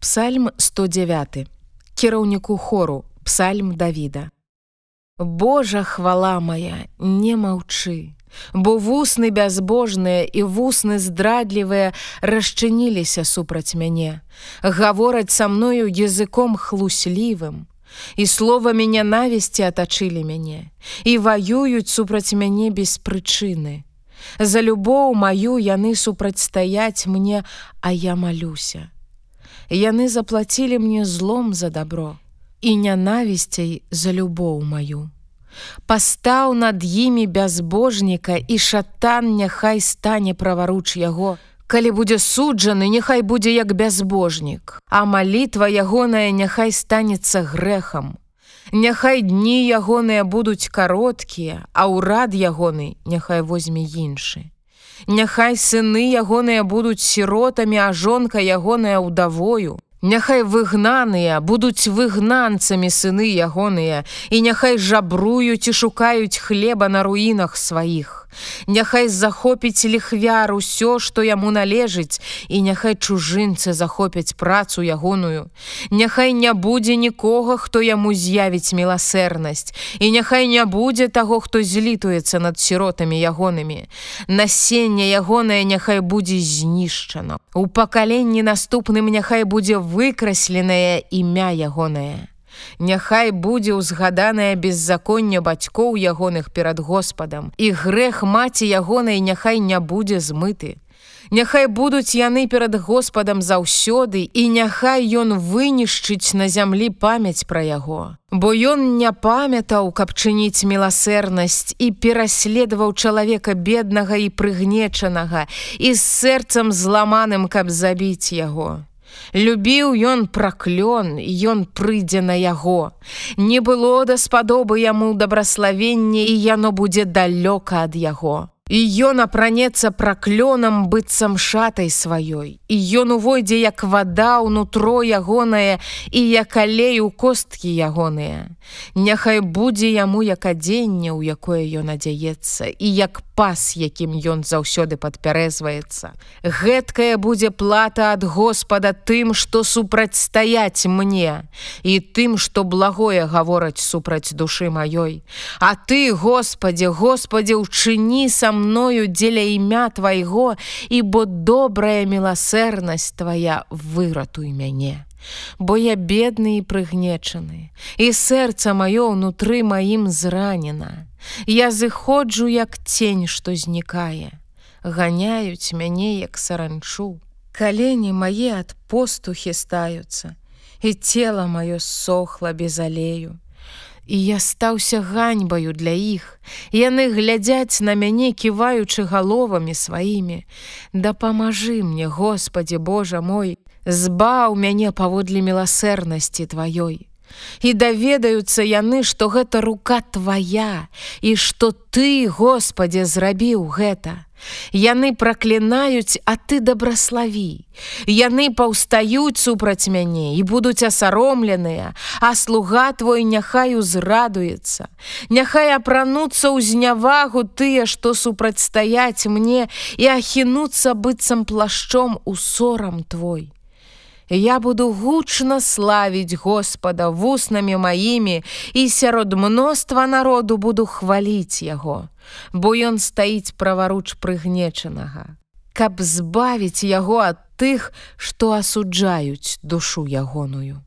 Псальм 109 кіраўніку хору. Псальм Давіда. Божа хвала моя не маўчы. Бо вусны бязбожныя і вусны здрадлівыя расчыніліся супраць мяне. Гавораць са мною языком хлуслівым. І словамі нянавісці атачылі мяне. І ваююць супраць мяне без прычыны. За любоў маю яны супрацьстаяць мне, а я малюся. Яны заплацілі мне злом за добро і нянавісцей за любоў маю. Пастаў над імі бязбожніка і шатан няхай стане праваруч яго. Калі будзе суджаны, няхай будзе як бязбожнік, а малітва ягоная няхай станецца грэхам. Няхай дні ягоныя будуць кароткія, а ўрад ягоны няхай возьме іншы. Няхай сыны ягоныя будуць сіротамі, а жонка ягоная ўдавою. Няхай выгнаныя будуць выгнанцамі сыны ягоныя, і няхай жабруюць і шукаюць хлеба на руінах сваіх. Няхай захопіць ліхвяр усё, што яму належыць, і няхай чужынцы захопяць працу ягоную. Няхай не будзе нікога, хто яму з'явіць міласэрнасць, і няхай не будзе таго, хто злітуецца над сіротамі ягонымі. Насенне ягонае няхай будзе знішчана. У пакаленні наступным няхай будзе выкрасленае імя ягонае. Няхай будзе ўзгаданае беззаконня бацькоў ягоных перад Господам, і грэх маці ягонай няхай не будзе змыты. Няхай будуць яны перад Господам заўсёды, і няхай ён вынішчыць на зямлі памяць пра яго. Бо ён не памятаў, каб чыніць міласэрнасць і пераследаваў чалавека беднага і прыгнечанага, і з сэрцам зламаным, каб забіць яго. Любіў ён праклён, ён прыйдзе на яго. Не было даспадобы яму дабраславенне і яно будзе далёка ад яго. І ён апранецца праклёнам быццам шатай сваёй. І ён увойдзе як вада ўнутро ягонае і як алей у косткі ягоныя. Няхай будзе яму як адзенне, у якое ён адзяецца і як пас, якім ён заўсёды падпярэзваецца. Гэткая будзе плата ад Господа тым, што супрацьстаяць мне і тым, што благое гавораць супраць душы маёй. А ты, Господе, Господе, учыні са мною дзеля імя твайго, і бо добрая міласэрнасць твоя выратуй мяне. Бо я бедны і прыгнечаны, і сэрца маё ўнутры маім зранена. Я зыходжу як цень, што знікае. Ганяюць мяне як саранчу. Калені мае ад постухі стаюцца, і цела маё сохла без алею і я стаўся ганьбаю для іх. Яны глядзяць на мяне, ківаючы галовамі сваімі. Дапамажы мне, Господі Божа мой, збаў мяне паводле міласэрнасці тваёй. І даведаюцца яны, што гэта рука твая і што ты, Господе, зрабіў гэта. Яны праклінаюць, а ты дабраславі. Яны паўстаюць супраць мяне і будуць асаромленыя, а слуга твой няхай узрадуецца. Няхай апрануцца ў знявагу тыя, што супрацьстаяць мне і ахінуцца быццам плашчом у сорам твой. Я буду гучна славіць Господа вуснамі маімі і сярод мноства народу буду хваліць яго, бо ён стаіць праваруч прыгнечанага, каб збавіць яго ад тых, што асуджаюць душу ягоную.